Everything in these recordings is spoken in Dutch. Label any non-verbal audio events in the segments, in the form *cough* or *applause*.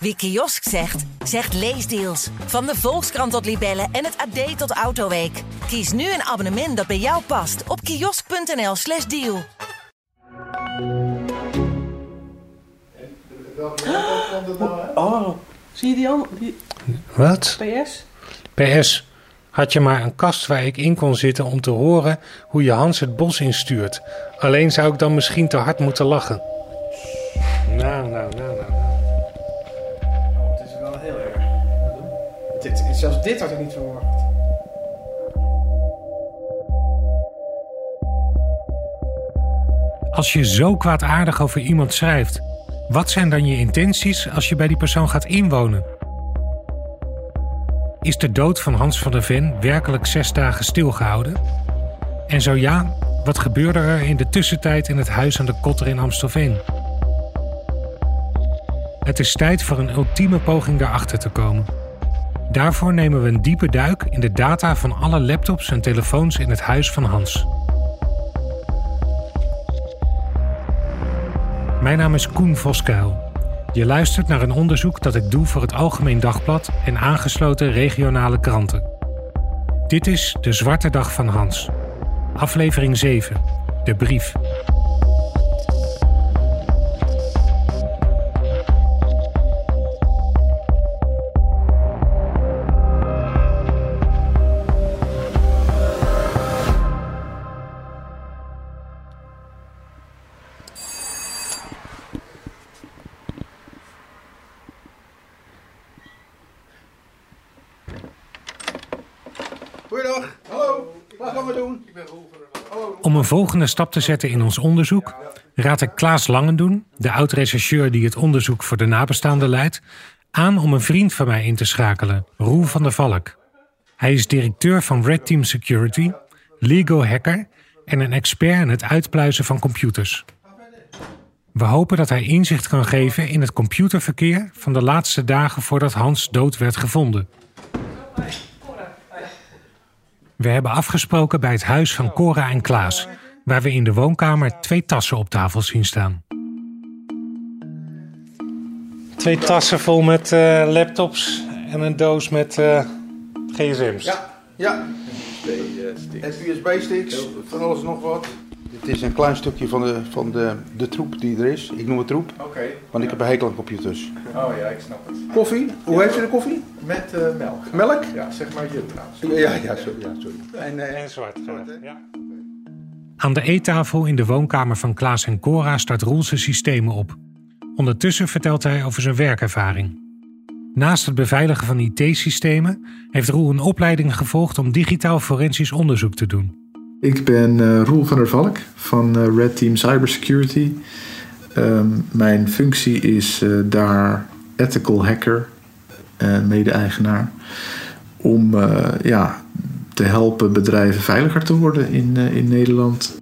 Wie kiosk zegt, zegt leesdeals. Van de Volkskrant tot Libellen en het AD tot Autoweek. Kies nu een abonnement dat bij jou past op kiosk.nl/slash deal. Oh, zie je die al? Die Wat? PS? PS, had je maar een kast waar ik in kon zitten om te horen hoe je Hans het bos instuurt. Alleen zou ik dan misschien te hard moeten lachen. Dit, zelfs dit had ik niet verwacht. Als je zo kwaadaardig over iemand schrijft, wat zijn dan je intenties als je bij die persoon gaat inwonen? Is de dood van Hans van der Ven werkelijk zes dagen stilgehouden? En zo ja, wat gebeurde er in de tussentijd in het huis aan de Kotter in Amstelveen? Het is tijd voor een ultieme poging daarachter te komen. Daarvoor nemen we een diepe duik in de data van alle laptops en telefoons in het huis van Hans. Mijn naam is Koen Voskuil. Je luistert naar een onderzoek dat ik doe voor het Algemeen Dagblad en aangesloten regionale kranten. Dit is De Zwarte Dag van Hans. Aflevering 7. De brief. Om een volgende stap te zetten in ons onderzoek raad ik Klaas Langendoen, de oud-rechercheur die het onderzoek voor de nabestaanden leidt, aan om een vriend van mij in te schakelen, Roel van der Valk. Hij is directeur van Red Team Security, legal hacker en een expert in het uitpluizen van computers. We hopen dat hij inzicht kan geven in het computerverkeer van de laatste dagen voordat Hans dood werd gevonden. We hebben afgesproken bij het huis van Cora en Klaas, waar we in de woonkamer twee tassen op tafel zien staan. Twee tassen vol met eh, laptops en een doos met eh, gsm's. Ja, ja. En USB-sticks, van alles nog wat. Dit is een klein stukje van de, van de, de troep die er is. Ik noem het troep, Oké. want ik heb een hekel aan computers. Oh ja, ik snap het. Koffie, hoe heeft u de koffie? Met eh, melk. Melk? Ja, zeg maar je trouwens. Ja, ja, sorry. Ja, sorry. En, eh, En zwart. Ja. Aan de eettafel in de woonkamer van Klaas en Cora start Roel zijn systemen op. Ondertussen vertelt hij over zijn werkervaring. Naast het beveiligen van IT-systemen heeft Roel een opleiding gevolgd om digitaal forensisch onderzoek te doen. Ik ben eh, Roel van der Valk van eh, Red Team Cybersecurity. Ehm, mijn functie is eh, daar ethical hacker, en mede-eigenaar, om ja, te helpen bedrijven veiliger te worden in, in Nederland.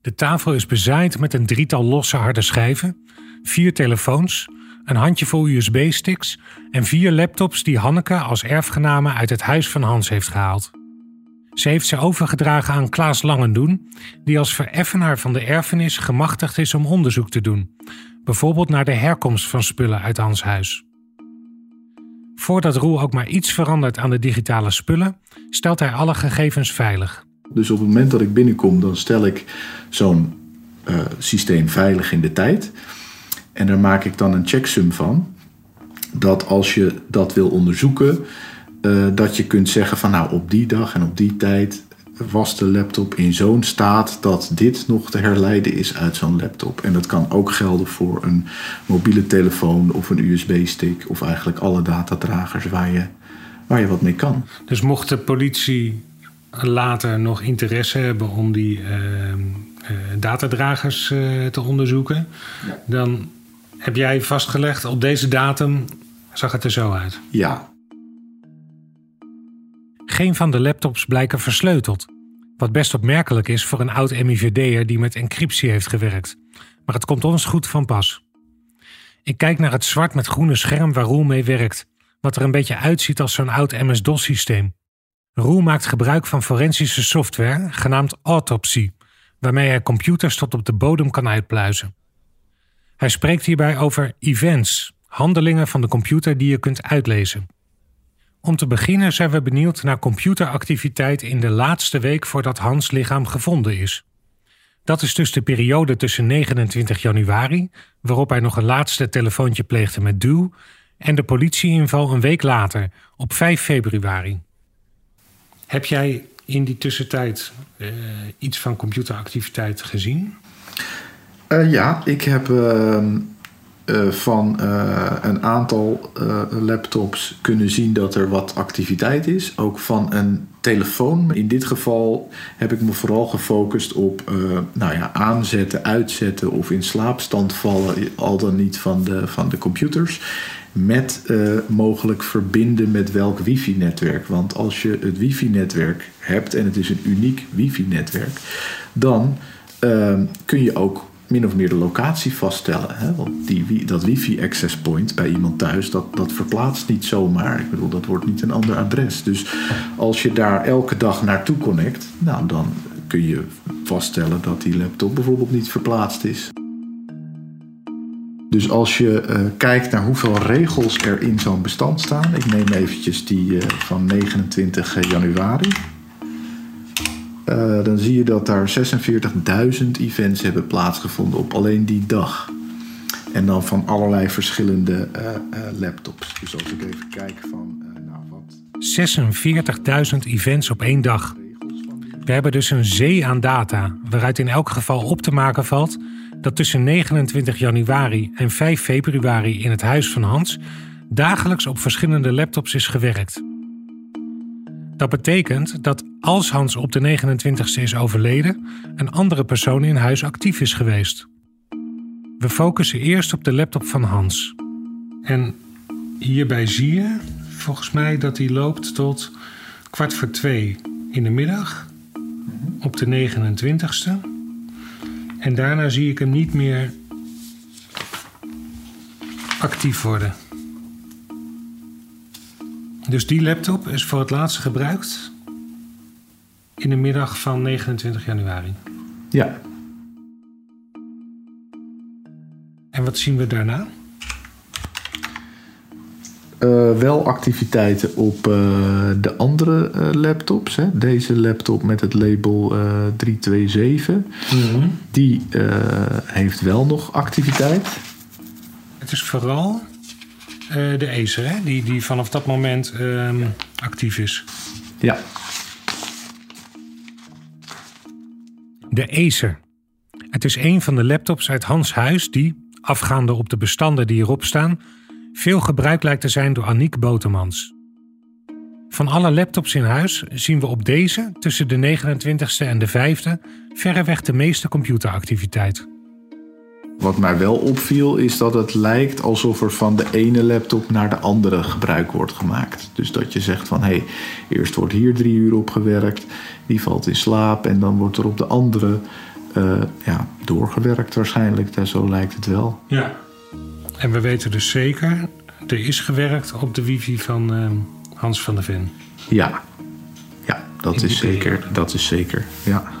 De tafel is bezaaid met een drietal losse harde schijven, vier telefoons, een handjevol USB-sticks en vier laptops die Hanneke als erfgename uit het huis van Hans heeft gehaald. Ze heeft ze overgedragen aan Klaas Langendoen, die als vereffenaar van de erfenis gemachtigd is om onderzoek te doen, bijvoorbeeld naar de herkomst van spullen uit Hans huis. Voordat Roel ook maar iets verandert aan de digitale spullen, stelt hij alle gegevens veilig. Dus op het moment dat ik binnenkom, dan stel ik zo'n eh, systeem veilig in de tijd. En daar maak ik dan een checksum van. Dat als je dat wil onderzoeken, eh, dat je kunt zeggen van nou op die dag en op die tijd was de laptop in zo'n staat dat dit nog te herleiden is uit zo'n laptop. En dat kan ook gelden voor een mobiele telefoon of een USB-stick of eigenlijk alle datadragers waar je, waar je wat mee kan. Dus mocht de politie later nog interesse hebben om die eh, eh, datadragers te onderzoeken, dan heb jij vastgelegd op deze datum zag het er zo uit. Ja, Geen van de laptops blijken versleuteld. Wat best opmerkelijk is voor een oud MIVD'er die met encryptie heeft gewerkt. Maar het komt ons goed van pas. Ik kijk naar het zwart met groene scherm waar Roel mee werkt. Wat er een beetje uitziet als zo'n oud MS-DOS systeem. Roel maakt gebruik van forensische software genaamd Autopsy, waarmee hij computers tot op de bodem kan uitpluizen. Hij spreekt hierbij over events, handelingen van de computer die je kunt uitlezen. Om te beginnen zijn we benieuwd naar computeractiviteit in de laatste week voordat Hans lichaam gevonden is. Dat is dus de periode tussen 29 januari, waarop hij nog een laatste telefoontje pleegde met Duw, en de politieinval een week later, op 5 februari. Heb jij in die tussentijd uh, iets van computeractiviteit gezien? Uh, ja, ik heb uh, van een aantal laptops kunnen zien dat er wat activiteit is. Ook van een telefoon. In dit geval heb ik me vooral gefocust op nou ja, aanzetten, uitzetten of in slaapstand vallen, al dan niet van de, van de computers met mogelijk verbinden met welk wifi-netwerk. Want als je het wifi-netwerk hebt en het is een uniek wifi-netwerk, dan kun je ook min of meer de locatie vaststellen. Hè? Want die, dat wifi-access point bij iemand thuis, dat, dat verplaatst niet zomaar. Ik bedoel, dat wordt niet een ander adres. Dus als je daar elke dag naartoe connect, nou, dan kun je vaststellen dat die laptop bijvoorbeeld niet verplaatst is. Dus als je uh, kijkt naar hoeveel regels er in zo'n bestand staan. Ik neem eventjes die uh, van 29 januari. Uh, dan zie je dat daar 46.000 events hebben plaatsgevonden op alleen die dag. En dan van allerlei verschillende laptops. Dus als ik even kijk van nou wat. 46.000 events op één dag. We hebben dus een zee aan data, waaruit in elk geval op te maken valt dat tussen 29 januari en 5 februari in het huis van Hans dagelijks op verschillende laptops is gewerkt. Dat betekent dat als Hans op de 29ste is overleden, een andere persoon in huis actief is geweest. We focussen eerst op de laptop van Hans. En hierbij zie je volgens mij dat die loopt tot kwart voor twee in de middag op de 29ste. En daarna zie ik hem niet meer actief worden. Dus die laptop is voor het laatst gebruikt in de middag van 29 januari. Ja. En wat zien we daarna? Uh, wel activiteiten op uh, de andere uh, laptops. Hè. Deze laptop met het label 327. Mm-hmm. Die heeft wel nog activiteit. Het is vooral de Acer hè? Die, die vanaf dat moment um, actief is. Ja. De Acer. Het is een van de laptops uit Hans Huis die, afgaande op de bestanden die erop staan veel gebruikt lijkt te zijn door Aniek Botemans. Van alle laptops in huis zien we op deze tussen de 29ste en de 5e verreweg de meeste computeractiviteit. Wat mij wel opviel is dat het lijkt alsof er van de ene laptop naar de andere gebruik wordt gemaakt. Dus dat je zegt van hé, hey, eerst wordt hier drie uur op gewerkt, die valt in slaap en dan wordt er op de andere uh, ja, doorgewerkt waarschijnlijk. Zo lijkt het wel. Ja. En we weten dus zeker, er is gewerkt op de wifi van uh, Hans van der Ven. Ja, ja dat, is zeker, dat is zeker. Ja.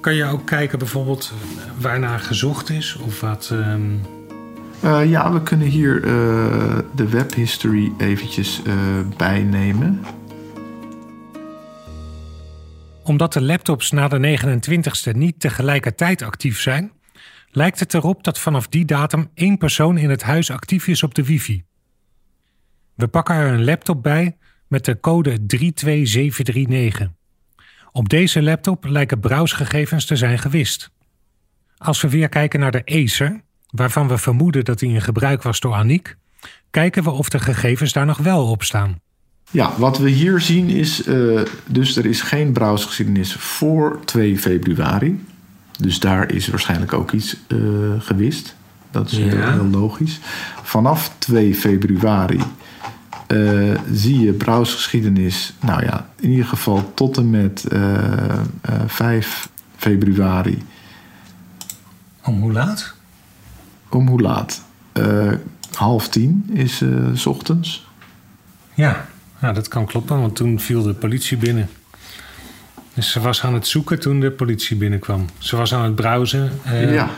Kan je ook kijken bijvoorbeeld waarnaar gezocht is of wat. Um... Uh, ja, we kunnen hier uh, de webhistory eventjes uh, bijnemen. Omdat de laptops na de 29ste niet tegelijkertijd actief zijn, lijkt het erop dat vanaf die datum één persoon in het huis actief is op de wifi. We pakken er een laptop bij met de code 32739. Op deze laptop lijken browsgegevens te zijn gewist. Als we weer kijken naar de Acer, waarvan we vermoeden dat die in gebruik was door Aniek, kijken we of de gegevens daar nog wel op staan. Ja, wat we hier zien is, uh, dus er is geen browsgeschiedenis voor 2 februari. Dus daar is waarschijnlijk ook iets uh, gewist. Dat is heel, logisch. Vanaf 2 februari uh, zie je browsgeschiedenis, nou ja, in ieder geval tot en met uh, uh, 5 februari. Om hoe laat? Om hoe laat? half tien is s ochtends. Ja. ja, dat kan kloppen, want toen viel de politie binnen. Dus ze was aan het zoeken toen de politie binnenkwam. Ze was aan het browsen. Ja.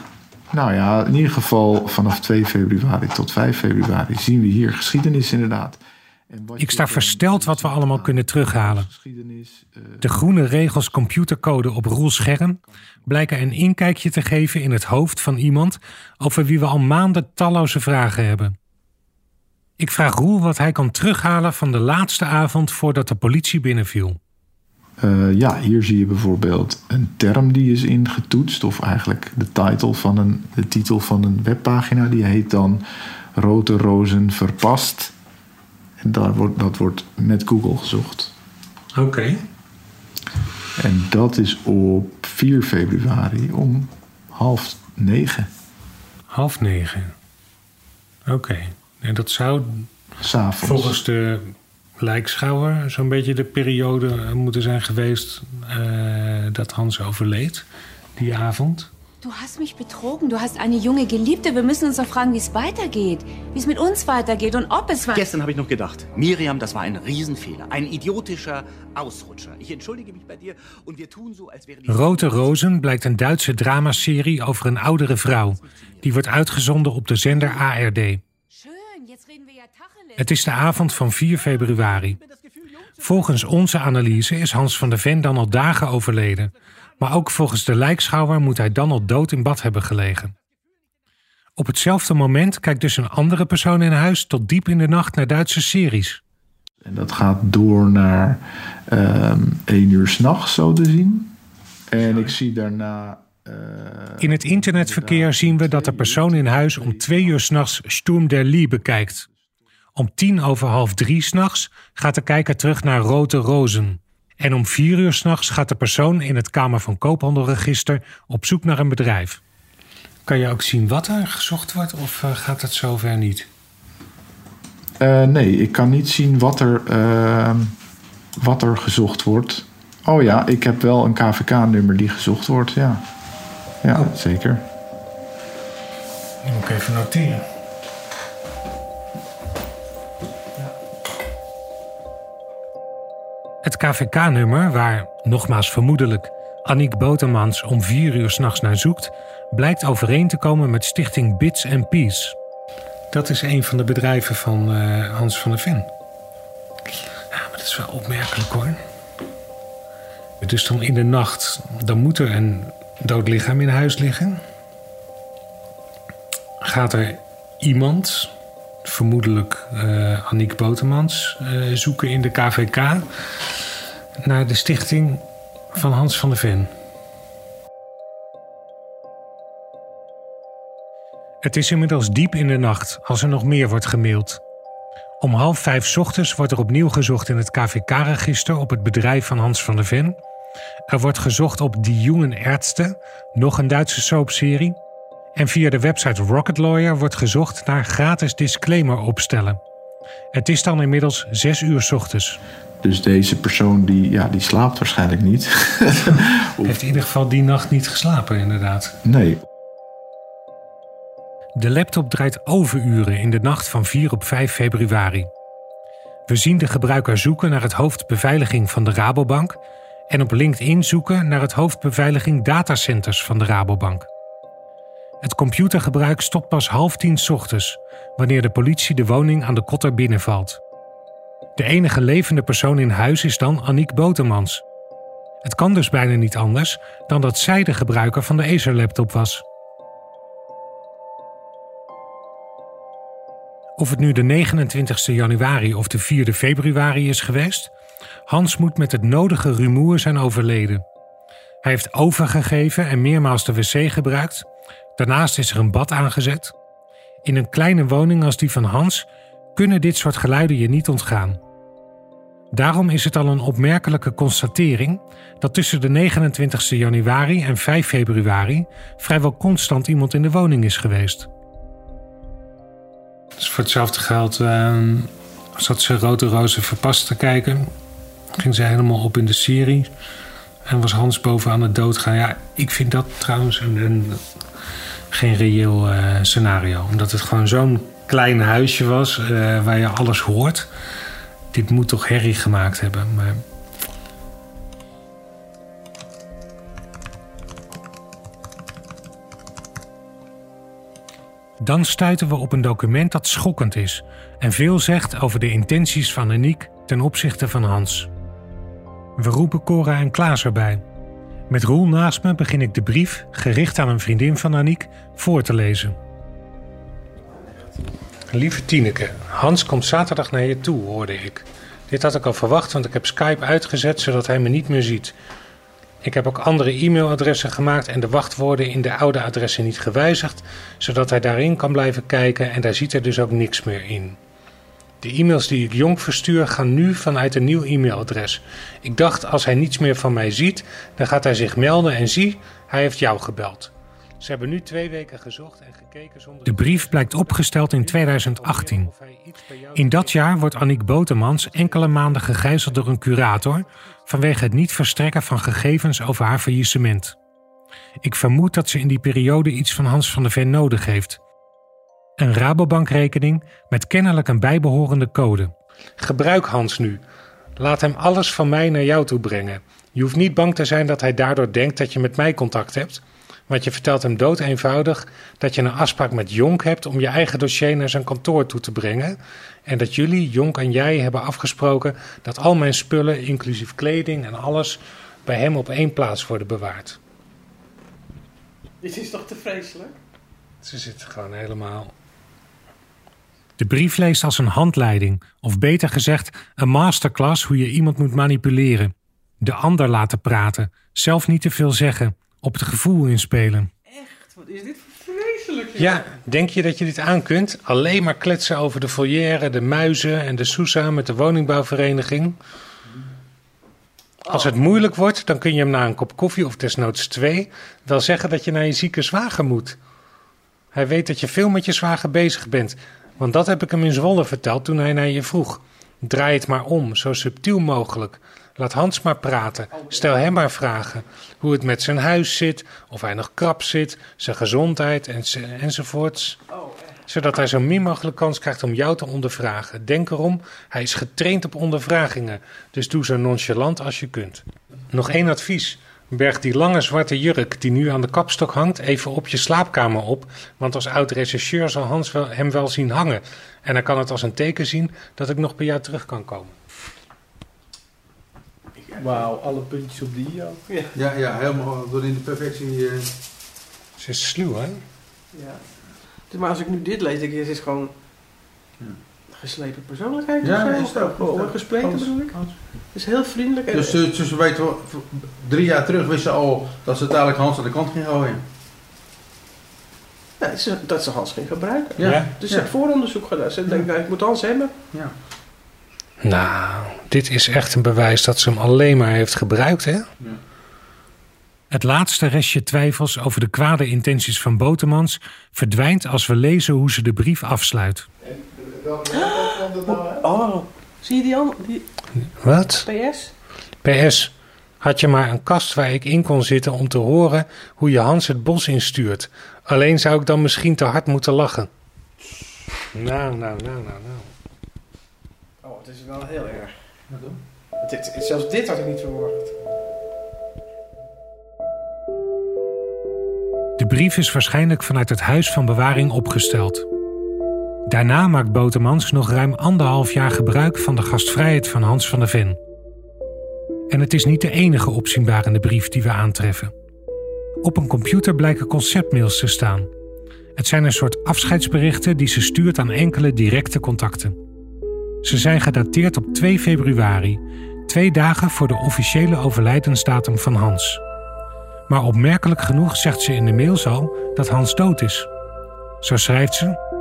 Nou ja, in ieder geval vanaf 2 februari tot 5 februari zien we hier geschiedenis inderdaad. Ik sta versteld wat we allemaal kunnen terughalen. Eh, De groene regels computercode op Roels scherm blijken een inkijkje te geven in het hoofd van iemand over wie we al maanden talloze vragen hebben. Ik vraag Roel wat hij kan terughalen van de laatste avond voordat de politie binnenviel. Eh, ja, hier zie je bijvoorbeeld een term die is ingetoetst, of eigenlijk de titel van een, de titel van een webpagina, die heet dan Rode Rozen verpast. En daar wordt, dat wordt met Google gezocht. Oké. En dat is op 4 februari om half negen Half negen. Oké. En dat zou s'avonds. volgens de lijkschouwer zo'n beetje de periode moeten zijn geweest eh, dat Hans overleed. Die avond. Du hast mich betrogen. Du hast eine junge Geliebte. Wir müssen uns doch fragen, wie es weitergeht. Wie es mit uns weitergeht und ob es weitergeht. Gestern habe ich noch gedacht, Miriam, das war ein Riesenfehler, ein idiotischer Ausrutscher. Ich entschuldige mich bei dir und wir tun so, als wäre die... Rote Rozen blijkt een Duitse dramaserie over een oudere vrouw. Die wordt uitgezonden op de zender ARD. Schön, jetzt reden wir ja Tacheles. Het is de avond van 4 februari. Volgens onze analyse is Hans van der Ven dan al dagen overleden. Maar ook volgens de lijkschouwer moet hij dan al dood in bad hebben gelegen. Op hetzelfde moment kijkt dus een andere persoon in huis tot diep in de nacht naar Duitse series. En dat gaat door naar ehm 1 uur s'nachts, zo te zien. En ik zie daarna. eh, In het internetverkeer zien we dat de persoon in huis om twee uur s'nachts Sturm der Liebe kijkt. Om tien over half drie s'nachts gaat de kijker terug naar Rote Rozen. En om vier uur s'nachts gaat de persoon in het Kamer van Koophandelregister op zoek naar een bedrijf. Kan je ook zien wat er gezocht wordt of eh, gaat het zover niet? eh, nee, ik kan niet zien wat er, ehm, wat er gezocht wordt. Oh ja, ik heb wel een KVK-nummer die gezocht wordt, ja. Ja, zeker. Die moet ik even noteren. KVK-nummer, waar, nogmaals vermoedelijk, Annick Botermans om vier uur s'nachts naar zoekt, blijkt overeen te komen met stichting Bits and Peace. Dat is een van de bedrijven van eh, Hans van der Ven. Ja, maar dat is wel opmerkelijk hoor. Dus dan in de nacht, dan moet er een dood lichaam in huis liggen gaat er iemand, vermoedelijk eh Annick eh, zoeken in de KVK naar de stichting van Hans van der Ven. Het is inmiddels diep in de nacht als er nog meer wordt gemaild. Om half vijf ochtends wordt er opnieuw gezocht in het KVK-register op het bedrijf van Hans van der Ven. Er wordt gezocht op Die Jungen Ärzte, nog een Duitse soapserie. En via de website Rocket Lawyer wordt gezocht naar gratis disclaimer opstellen. Het is dan inmiddels 6 uur ochtends. Dus deze persoon die, ja, die slaapt waarschijnlijk niet. *laughs* Heeft in ieder geval die nacht niet geslapen, inderdaad. nee. De laptop draait overuren in de nacht van 4 op 5 februari. We zien de gebruiker zoeken naar het hoofd beveiliging van de Rabobank en op LinkedIn zoeken naar het hoofd beveiliging datacenters van de Rabobank. Het computergebruik stopt pas half tien 's ochtends, wanneer de politie de woning aan de Kotter binnenvalt. De enige levende persoon in huis is dan Annick Botermans. Het kan dus bijna niet anders dan dat zij de gebruiker van de Acer-laptop was. Of het nu de 29 januari of de 4 februari is geweest, Hans moet met het nodige rumoer zijn overleden. Hij heeft overgegeven en meermaals de wc gebruikt. Daarnaast is er een bad aangezet. In een kleine woning als die van Hans kunnen dit soort geluiden je niet ontgaan. Daarom is het al een opmerkelijke constatering dat tussen de 29 januari en 5 februari vrijwel constant iemand in de woning is geweest. Dus voor hetzelfde geld uh, zat ze Rode Rozen verpast te kijken. Ging ze helemaal op in de serie. En was Hans bovenaan het doodgaan. Ja, ik vind dat trouwens een, een, geen reëel uh, scenario. Omdat het gewoon zo'n klein huisje was uh, waar je alles hoort. Dit moet toch herrie gemaakt hebben. Maar Dan stuiten we op een document dat schokkend is en veel zegt over de intenties van Aniek ten opzichte van Hans. We roepen Cora en Klaas erbij. Met Roel naast me begin ik de brief, gericht aan een vriendin van Aniek, voor te lezen. Lieve Tineke, Hans komt zaterdag naar je toe, hoorde ik. Dit had ik al verwacht, want ik heb Skype uitgezet zodat hij me niet meer ziet. Ik heb ook andere e-mailadressen gemaakt en de wachtwoorden in de oude adressen niet gewijzigd, zodat hij daarin kan blijven kijken en daar ziet er dus ook niks meer in. De e-mails die ik Jonk verstuur gaan nu vanuit een nieuw e-mailadres. Ik dacht, als hij niets meer van mij ziet, dan gaat hij zich melden en zie, hij heeft jou gebeld. Ze hebben nu twee weken gezocht en gekeken zonder... De brief blijkt opgesteld in 2018. In dat jaar wordt Annick Botemans enkele maanden gegijzeld door een curator... vanwege het niet verstrekken van gegevens over haar faillissement. Ik vermoed dat ze in die periode iets van Hans van der Ven nodig heeft. Een Rabobankrekening met kennelijk een bijbehorende code. Gebruik Hans nu. Laat hem alles van mij naar jou toe brengen. Je hoeft niet bang te zijn dat hij daardoor denkt dat je met mij contact hebt... Want je vertelt hem dood eenvoudig dat je een afspraak met Jonk hebt om je eigen dossier naar zijn kantoor toe te brengen. En dat jullie, Jonk en jij, hebben afgesproken dat al mijn spullen, inclusief kleding en alles, bij hem op één plaats worden bewaard. Dit is toch te vreselijk? Ze zit gewoon helemaal. De brief leest als een handleiding, of beter gezegd, een masterclass hoe je iemand moet manipuleren. De ander laten praten, zelf niet te veel zeggen, op het gevoel inspelen. Echt? Wat is dit voor vreselijk? joh? Ja, denk je dat je dit aan kunt? Alleen maar kletsen over de volière, de muizen en de Sousa met de woningbouwvereniging. Als het moeilijk wordt, dan kun je hem na een kop koffie of desnoods twee wel zeggen dat je naar je zieke zwager moet. Hij weet dat je veel met je zwager bezig bent, want dat heb ik hem in Zwolle verteld toen hij naar je vroeg. Draai het maar om, zo subtiel mogelijk. Laat Hans maar praten. Stel hem maar vragen. Hoe het met zijn huis zit, of hij nog krap zit, zijn gezondheid en, enzovoorts. Zodat hij zo min mogelijk kans krijgt om jou te ondervragen. Denk erom, hij is getraind op ondervragingen. Dus doe zo nonchalant als je kunt. Nog één advies. Berg die lange zwarte jurk die nu aan de kapstok hangt even op je slaapkamer op. Want als oud-rechercheur zal Hans wel, hem wel zien hangen. En dan kan het als een teken zien dat ik nog bij jou terug kan komen. Wauw, alle puntjes op die ook. Ja. Ja, ja, helemaal door in de perfectie. eh, Ze is sluw, hè? ja. Maar als ik nu dit lees, denk ik, het is gewoon geslepen persoonlijkheid Ja, of zo. is of gespleten bedoel ik. Is heel vriendelijk. En, Dus, ze- dus ze weten drie jaar terug wisten ze al dat ze uiteindelijk Hans aan de kant ging gooien. Nee, ze- dat ze Hans ging gebruiken. Ja. Ja. Dus ze Ja. heeft vooronderzoek gedaan. Ze denkt, nou, ik moet Hans hebben. Ja. Nou, dit is echt een bewijs dat ze hem alleen maar heeft gebruikt, hè? Het laatste restje twijfels over de kwade intenties van Botemans verdwijnt als we lezen hoe ze de brief afsluit. Oh, zie je die al? Die Wat? PS? PS, had je maar een kast waar ik in kon zitten om te horen hoe je Hans het bos instuurt. Alleen zou ik dan misschien te hard moeten lachen. Nou, nou, nou, nou, nou. Oh, het is wel heel erg. Dit, zelfs dit had ik niet verwacht. De brief is waarschijnlijk vanuit het huis van bewaring opgesteld. Daarna maakt Botemans nog ruim anderhalf jaar gebruik van de gastvrijheid van Hans van der Ven. En het is niet de enige opzienbarende brief die we aantreffen. Op een computer blijken conceptmails te staan. Het zijn een soort afscheidsberichten die ze stuurt aan enkele directe contacten. Ze zijn gedateerd op 2 februari, twee dagen voor de officiële overlijdensdatum van Hans. Maar opmerkelijk genoeg zegt ze in de mails al dat Hans dood is. Zo schrijft ze: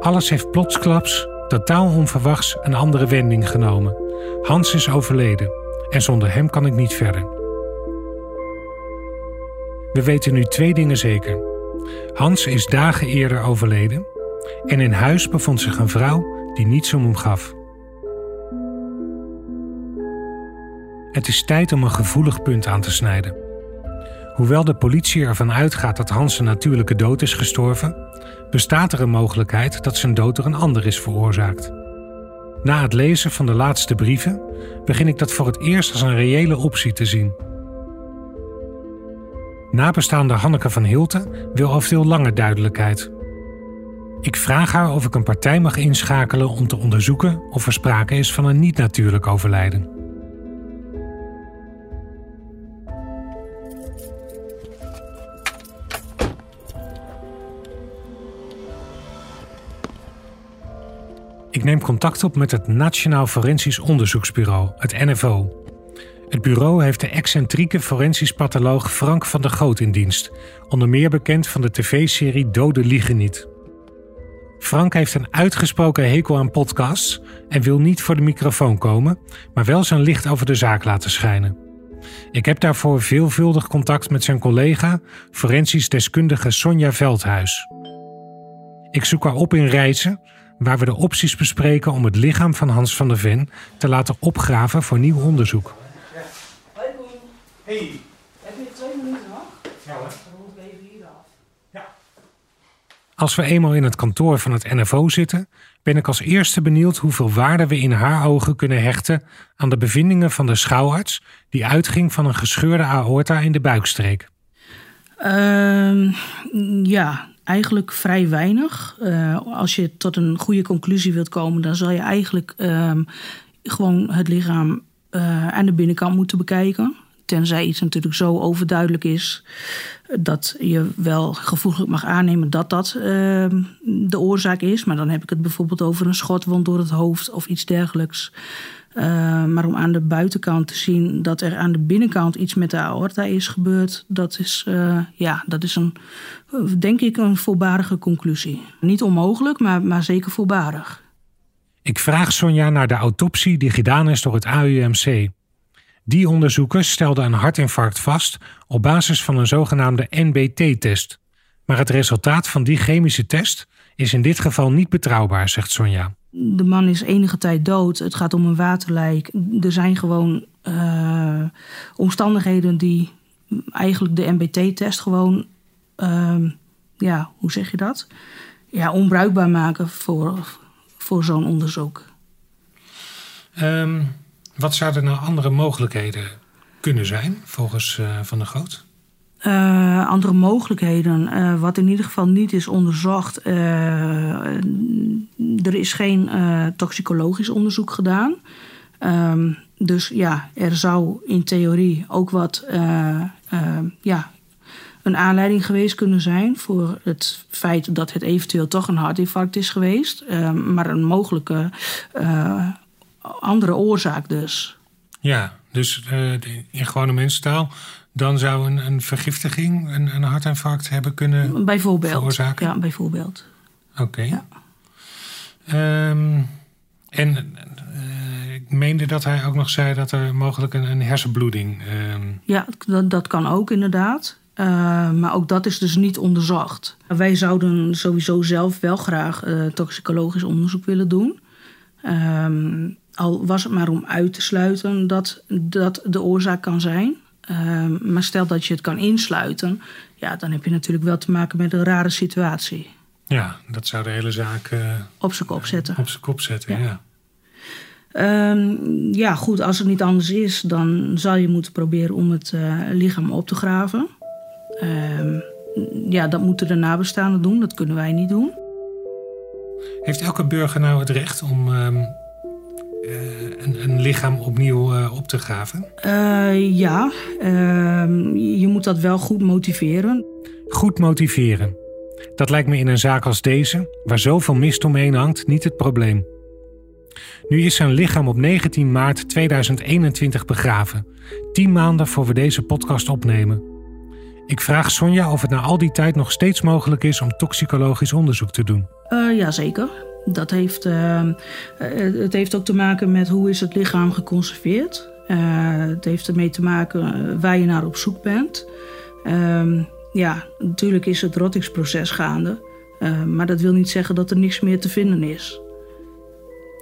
Alles heeft plotsklaps, totaal onverwachts, een andere wending genomen. Hans is overleden en zonder hem kan ik niet verder. We weten nu twee dingen zeker. Hans is dagen eerder overleden en in huis bevond zich een vrouw die niets om hem gaf. Het is tijd om een gevoelig punt aan te snijden. Hoewel de politie ervan uitgaat dat Hans een natuurlijke dood is gestorven, bestaat er een mogelijkheid dat zijn dood door een ander is veroorzaakt. Na het lezen van de laatste brieven begin ik dat voor het eerst als een reële optie te zien. Nabestaande Hanneke van Hilten wil al veel langer duidelijkheid. Ik vraag haar of ik een partij mag inschakelen om te onderzoeken of er sprake is van een niet-natuurlijk overlijden. Ik neem contact op met het Nationaal Forensisch Onderzoeksbureau, het NFO. Het bureau heeft de excentrieke forensisch patholoog Frank van der Goot in dienst, onder meer bekend van de tv-serie Dode Liegen Niet. Frank heeft een uitgesproken hekel aan podcasts en wil niet voor de microfoon komen, maar wel zijn licht over de zaak laten schijnen. Ik heb daarvoor veelvuldig contact met zijn collega, forensisch deskundige Sonja Veldhuis. Ik zoek haar op in Reizen, waar we de opties bespreken om het lichaam van Hans van der Ven te laten opgraven voor nieuw onderzoek. Hey. Heb je twee minuten nog? Ja hoor. Dan moet ik even hier af. Als we eenmaal in het kantoor van het NFO zitten, ben ik als eerste benieuwd hoeveel waarde we in haar ogen kunnen hechten aan de bevindingen van de schouwarts die uitging van een gescheurde aorta in de buikstreek. Ehm, ja, eigenlijk vrij weinig. Eh, als je tot een goede conclusie wilt komen, dan zal je eigenlijk ehm, gewoon het lichaam eh, aan de binnenkant moeten bekijken. Tenzij iets natuurlijk zo overduidelijk is dat je wel gevoelig mag aannemen dat dat ehm, de oorzaak is. Maar dan heb ik het bijvoorbeeld over een schotwond door het hoofd of iets dergelijks. Uh, maar om aan de buitenkant te zien dat er aan de binnenkant iets met de aorta is gebeurd, dat is, ja, dat is een, denk ik, een voorbarige conclusie. Niet onmogelijk, maar, maar zeker voorbarig. Ik vraag Sonja naar de autopsie die gedaan is door het AUMC. Die onderzoekers stelden een hartinfarct vast op basis van een zogenaamde NBT-test. Maar het resultaat van die chemische test is in dit geval niet betrouwbaar, zegt Sonja. De man is enige tijd dood. Het gaat om een waterlijk. Er zijn gewoon uh, omstandigheden die eigenlijk de NBT-test gewoon, uh, ja, hoe zeg je dat? Ja, onbruikbaar maken voor, voor zo'n onderzoek. Um, wat zouden nou andere mogelijkheden kunnen zijn, volgens uh, Van der Goot? Uh, andere mogelijkheden, uh, wat in ieder geval niet is onderzocht. er is geen toxicologisch onderzoek gedaan. Um, dus ja, er zou in theorie ook wat ja, een aanleiding geweest kunnen zijn voor het feit dat het eventueel toch een hartinfarct is geweest. Ehm, maar een mogelijke andere oorzaak dus. Ja, dus uh, in gewone mensentaal, dan zou een, een vergiftiging een, een hartinfarct hebben kunnen bijvoorbeeld, veroorzaken? Ja, bijvoorbeeld. Oké. Okay. Ja. Um, en uh, ik meende dat hij ook nog zei dat er mogelijk een, een hersenbloeding... Um... Ja, dat, dat kan ook inderdaad. Uh, maar ook dat is dus niet onderzocht. Wij zouden sowieso zelf wel graag toxicologisch onderzoek willen doen. Um, al was het maar om uit te sluiten dat dat de oorzaak kan zijn. Um, maar stel dat je het kan insluiten, ja, dan heb je natuurlijk wel te maken met een rare situatie. Ja, dat zou de hele zaak uh, op zijn kop zetten. Op zijn kop zetten, ja. ja. Um, ja, goed, als het niet anders is, dan zal je moeten proberen om het uh, lichaam op te graven. Um, ja, dat moeten de nabestaanden doen, dat kunnen wij niet doen. Heeft elke burger nou het recht om uh, een, een, lichaam opnieuw uh, op te graven? Uh, ja, ehm, je moet dat wel goed motiveren. Goed motiveren. Dat lijkt me in een zaak als deze, waar zoveel mist omheen hangt, niet het probleem. Nu is zijn lichaam op 19 maart 2021 begraven, tien maanden voor we deze podcast opnemen. Ik vraag Sonja of het na al die tijd nog steeds mogelijk is om toxicologisch onderzoek te doen. Uh, Jazeker. Dat heeft, uh, het heeft ook te maken met hoe is het lichaam geconserveerd. Het heeft ermee te maken waar je naar op zoek bent. Uh, ja, natuurlijk is het rottingsproces gaande. maar dat wil niet zeggen dat er niks meer te vinden is.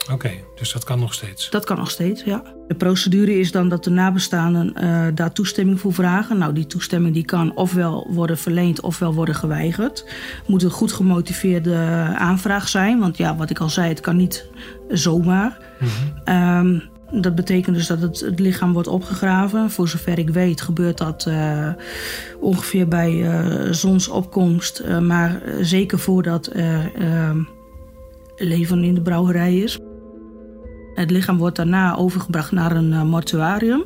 Oké, okay, dus dat kan nog steeds? Dat kan nog steeds, ja. De procedure is dan dat de nabestaanden uh, daar toestemming voor vragen. Nou, die toestemming die kan ofwel worden verleend ofwel worden geweigerd. Het moet een goed gemotiveerde aanvraag zijn. Want ja, wat ik al zei, het kan niet zomaar. Mm -hmm. um, Dat betekent dus dat het, het, lichaam wordt opgegraven. Voor zover ik weet gebeurt dat uh, ongeveer bij uh, zonsopkomst. Uh, maar zeker voordat er leven in de brouwerij is. Het lichaam wordt daarna overgebracht naar een mortuarium.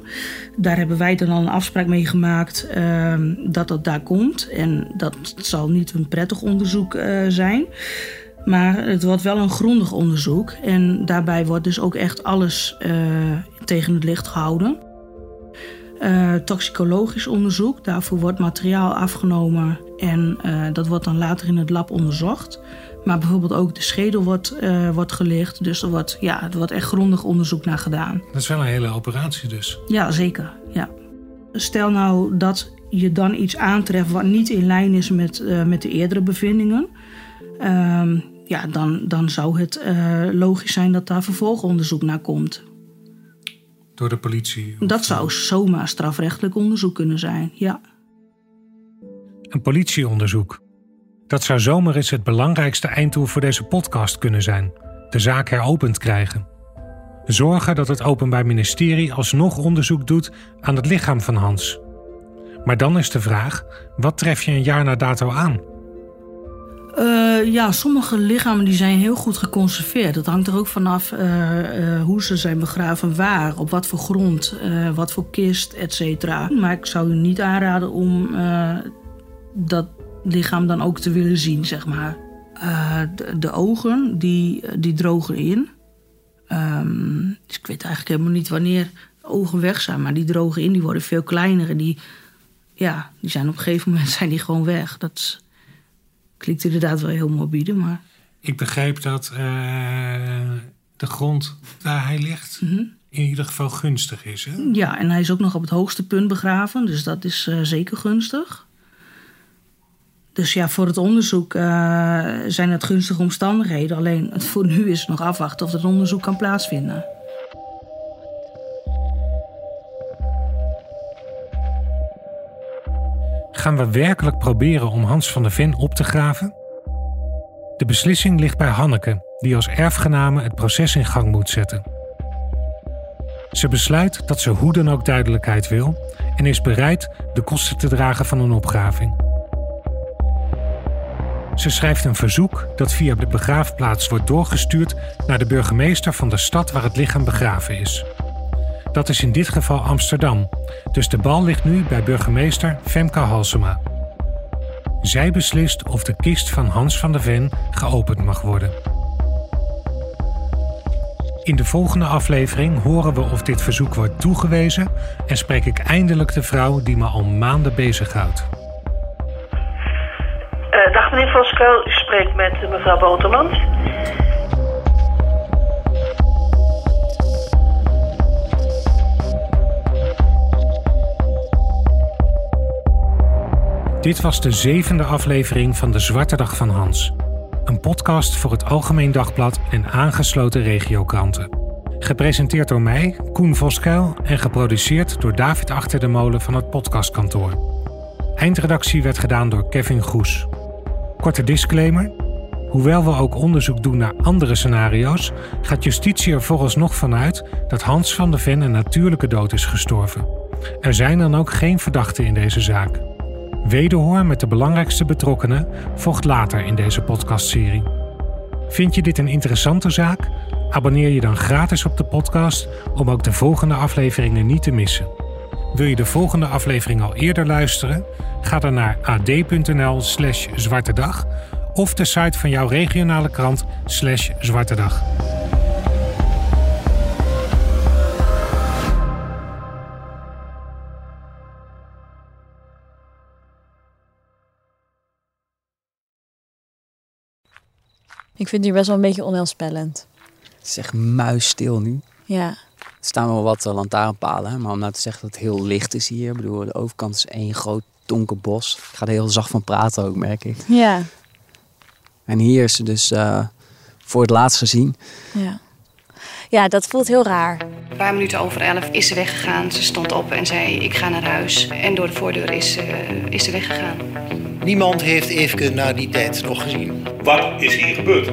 Daar hebben wij dan al een afspraak mee gemaakt ehm, dat dat daar komt. En dat zal niet een prettig onderzoek zijn. Maar het wordt wel een grondig onderzoek. En daarbij wordt dus ook echt alles uh, tegen het licht gehouden. Toxicologisch onderzoek, daarvoor wordt materiaal afgenomen en dat wordt dan later in het lab onderzocht. Maar bijvoorbeeld ook de schedel wordt, wordt gelicht. Dus er wordt, ja, er wordt echt grondig onderzoek naar gedaan. Dat is wel een hele operatie dus. Ja, zeker. Ja. Stel nou dat je dan iets aantreft wat niet in lijn is met, met de eerdere bevindingen. Um, ja, dan, dan zou het uh, logisch zijn dat daar vervolgonderzoek naar komt. Door de politie? Dat zou zomaar strafrechtelijk onderzoek kunnen zijn, ja. Een politieonderzoek. Dat zou zomaar eens het belangrijkste einddoel voor deze podcast kunnen zijn: de zaak heropend krijgen. Zorgen dat het Openbaar Ministerie alsnog onderzoek doet aan het lichaam van Hans. Maar dan is de vraag: wat tref je een jaar na dato aan? Uh, ja, sommige lichamen die zijn heel goed geconserveerd. Dat hangt er ook vanaf uh, hoe ze zijn begraven, waar, op wat voor grond, wat voor kist, et cetera. Maar ik zou u niet aanraden om dat lichaam dan ook te willen zien, zeg maar. De, de, ogen, die, die drogen in. Um, dus ik weet eigenlijk helemaal niet wanneer de ogen weg zijn, maar die drogen in, die worden veel kleiner. En die, ja, die zijn op een gegeven moment *laughs* zijn die gewoon weg. Dat Klinkt inderdaad wel heel morbide, maar... Ik begreep dat uh, de grond waar hij ligt... Mm -hmm. in ieder geval gunstig is, hè? Ja, en hij is ook nog op het hoogste punt begraven. Dus dat is uh, zeker gunstig. Dus ja, voor het onderzoek uh, zijn het gunstige omstandigheden. Alleen voor nu is het nog afwachten of het onderzoek kan plaatsvinden. Gaan we werkelijk proberen om Hans van der Ven op te graven? De beslissing ligt bij Hanneke, die als erfgename het proces in gang moet zetten. Ze besluit dat ze hoe dan ook duidelijkheid wil en is bereid de kosten te dragen van een opgraving. Ze schrijft een verzoek dat via de begraafplaats wordt doorgestuurd naar de burgemeester van de stad waar het lichaam begraven is. Dat is in dit geval Amsterdam, dus de bal ligt nu bij burgemeester Femke Halsema. Zij beslist of de kist van Hans van der Ven geopend mag worden. In de volgende aflevering horen we of dit verzoek wordt toegewezen en spreek ik eindelijk de vrouw die me al maanden bezighoudt. Meneer Voskuil, spreekt met mevrouw Botermans. Dit was de zevende aflevering van De Zwarte Dag van Hans. Een podcast voor het Algemeen Dagblad en aangesloten regiokranten. Gepresenteerd door mij, Koen Voskuil, en geproduceerd door David Achter de Molen van het podcastkantoor. Eindredactie werd gedaan door Kevin Goes. Korte disclaimer. Hoewel we ook onderzoek doen naar andere scenario's, gaat justitie er vooralsnog vanuit dat Hans van de Ven een natuurlijke dood is gestorven. Er zijn dan ook geen verdachten in deze zaak. Wederhoor met de belangrijkste betrokkenen volgt later in deze podcastserie. Vind je dit een interessante zaak? Abonneer je dan gratis op de podcast om ook de volgende afleveringen niet te missen. Wil je de volgende aflevering al eerder luisteren? Ga dan naar ad.nl/slash zwartedag of de site van jouw regionale krant slash zwartedag. Ik vind het hier best wel een beetje onheilspellend. Het is echt muisstil nu. Ja. Er staan wel wat uh, lantaarnpalen, maar om nou te zeggen dat het heel licht is hier. Ik bedoel, de overkant is één groot donker bos. Ik ga er heel zacht van praten ook, merk ik. Ja. En hier is ze dus uh, voor het laatst gezien. Ja. Ja, dat voelt heel raar. Een paar minuten over elf is ze weggegaan. Ze stond op en zei: Ik ga naar huis. En door de voordeur is, uh, is ze weggegaan. Niemand heeft Eefke na die tijd nog gezien. Wat is hier gebeurd?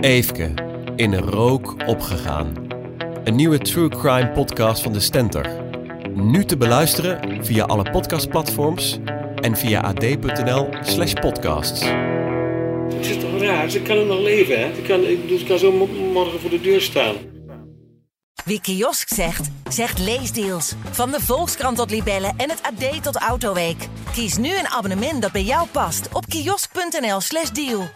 Eefke, in een rook opgegaan. Een nieuwe true crime podcast van de Stentor. Nu te beluisteren via alle podcastplatforms en via ad.nl/slash podcasts. Het is toch raar? Ze kan nog leven, hè? Ze kan, ze kan zo mo- morgen voor de deur staan. Wie kiosk zegt, zegt leesdeals. Van de Volkskrant tot Libellen en het AD tot Autoweek. Kies nu een abonnement dat bij jou past op kiosk.nl/slash deal.